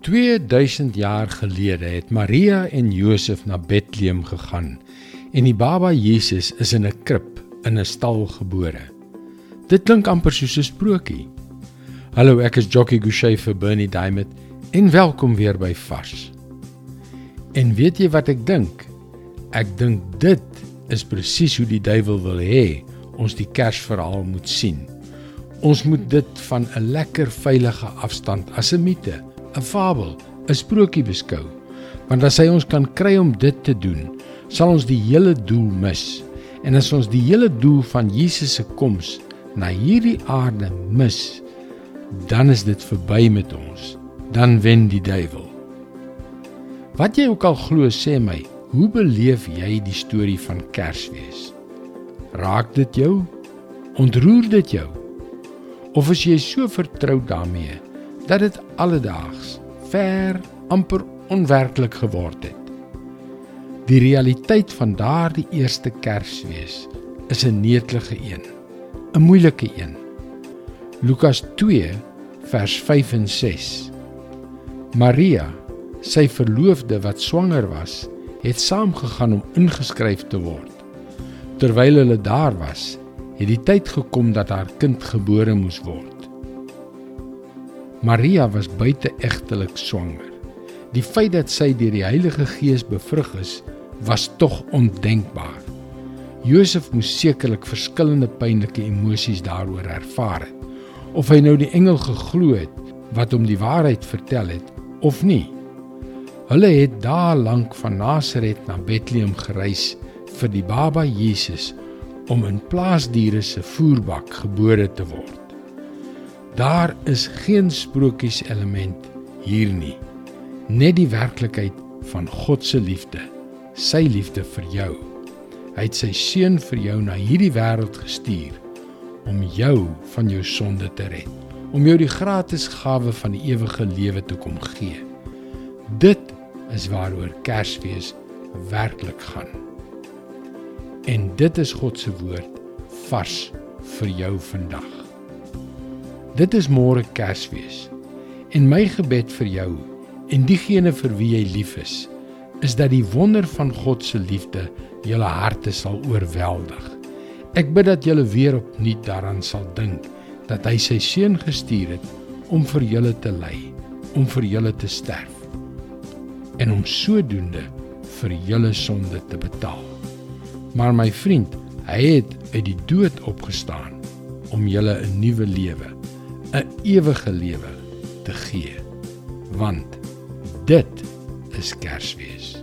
2000 jaar gelede het Maria en Josef na Bethlehem gegaan en die baba Jesus is in 'n krib in 'n stal gebore. Dit klink amper soos 'n sprokie. Hallo, ek is Jockey Gouchee vir Bernie Diamond en welkom weer by Vars. En weet jy wat ek dink? Ek dink dit is presies hoe die duiwel wil hê ons die Kersverhaal moet sien. Ons moet dit van 'n lekker veilige afstand as 'n mite 'n fabel, 'n sprokie beskou. Want as hy ons kan kry om dit te doen, sal ons die hele doel mis. En as ons die hele doel van Jesus se koms na hierdie aarde mis, dan is dit verby met ons. Dan wen die duiwel. Wat jy ook al glo, sê my, hoe beleef jy die storie van Kersfees? Raak dit jou? Ontroer dit jou? Of is jy so vertrou daarmee dat dit alledaags ver amper onwerklik geword het. Die realiteit van daardie eerste Kersfees is 'n netelige een, 'n moeilike een. Lukas 2 vers 5 en 6. Maria, sy verloofde wat swanger was, het saamgegaan om ingeskryf te word. Terwyl hulle daar was, het die tyd gekom dat haar kind gebore moes word. Maria was buite-egtelik swanger. Die feit dat sy deur die Heilige Gees bevrug is, was tog ondenkbaar. Josef moes sekerlik verskillende pynlike emosies daaroor ervaar het. Of hy nou die engel geglo het wat hom die waarheid vertel het of nie. Hulle het daar lank van Nasaret na Bethlehem gereis vir die baba Jesus om in plaasdiere se voerbak gebore te word. Daar is geen sprokies element hier nie. Net die werklikheid van God se liefde, sy liefde vir jou. Hy het sy seun vir jou na hierdie wêreld gestuur om jou van jou sonde te red, om jou die gratis gawe van die ewige lewe te kom gee. Dit is waaroor Kersfees werklik gaan. En dit is God se woord vars vir jou vandag. Dit is môre Kersfees. En my gebed vir jou en diegene vir wie jy lief is, is dat die wonder van God se liefde julle harte sal oorweldig. Ek bid dat julle weer opnuut daaraan sal dink dat hy sy seun gestuur het om vir julle te ly, om vir julle te sterf en om sodoende vir julle sonde te betaal. Maar my vriend, hy het uit die dood opgestaan om julle 'n nuwe lewe 'n ewige lewe te gee. Want dit is Kersfees.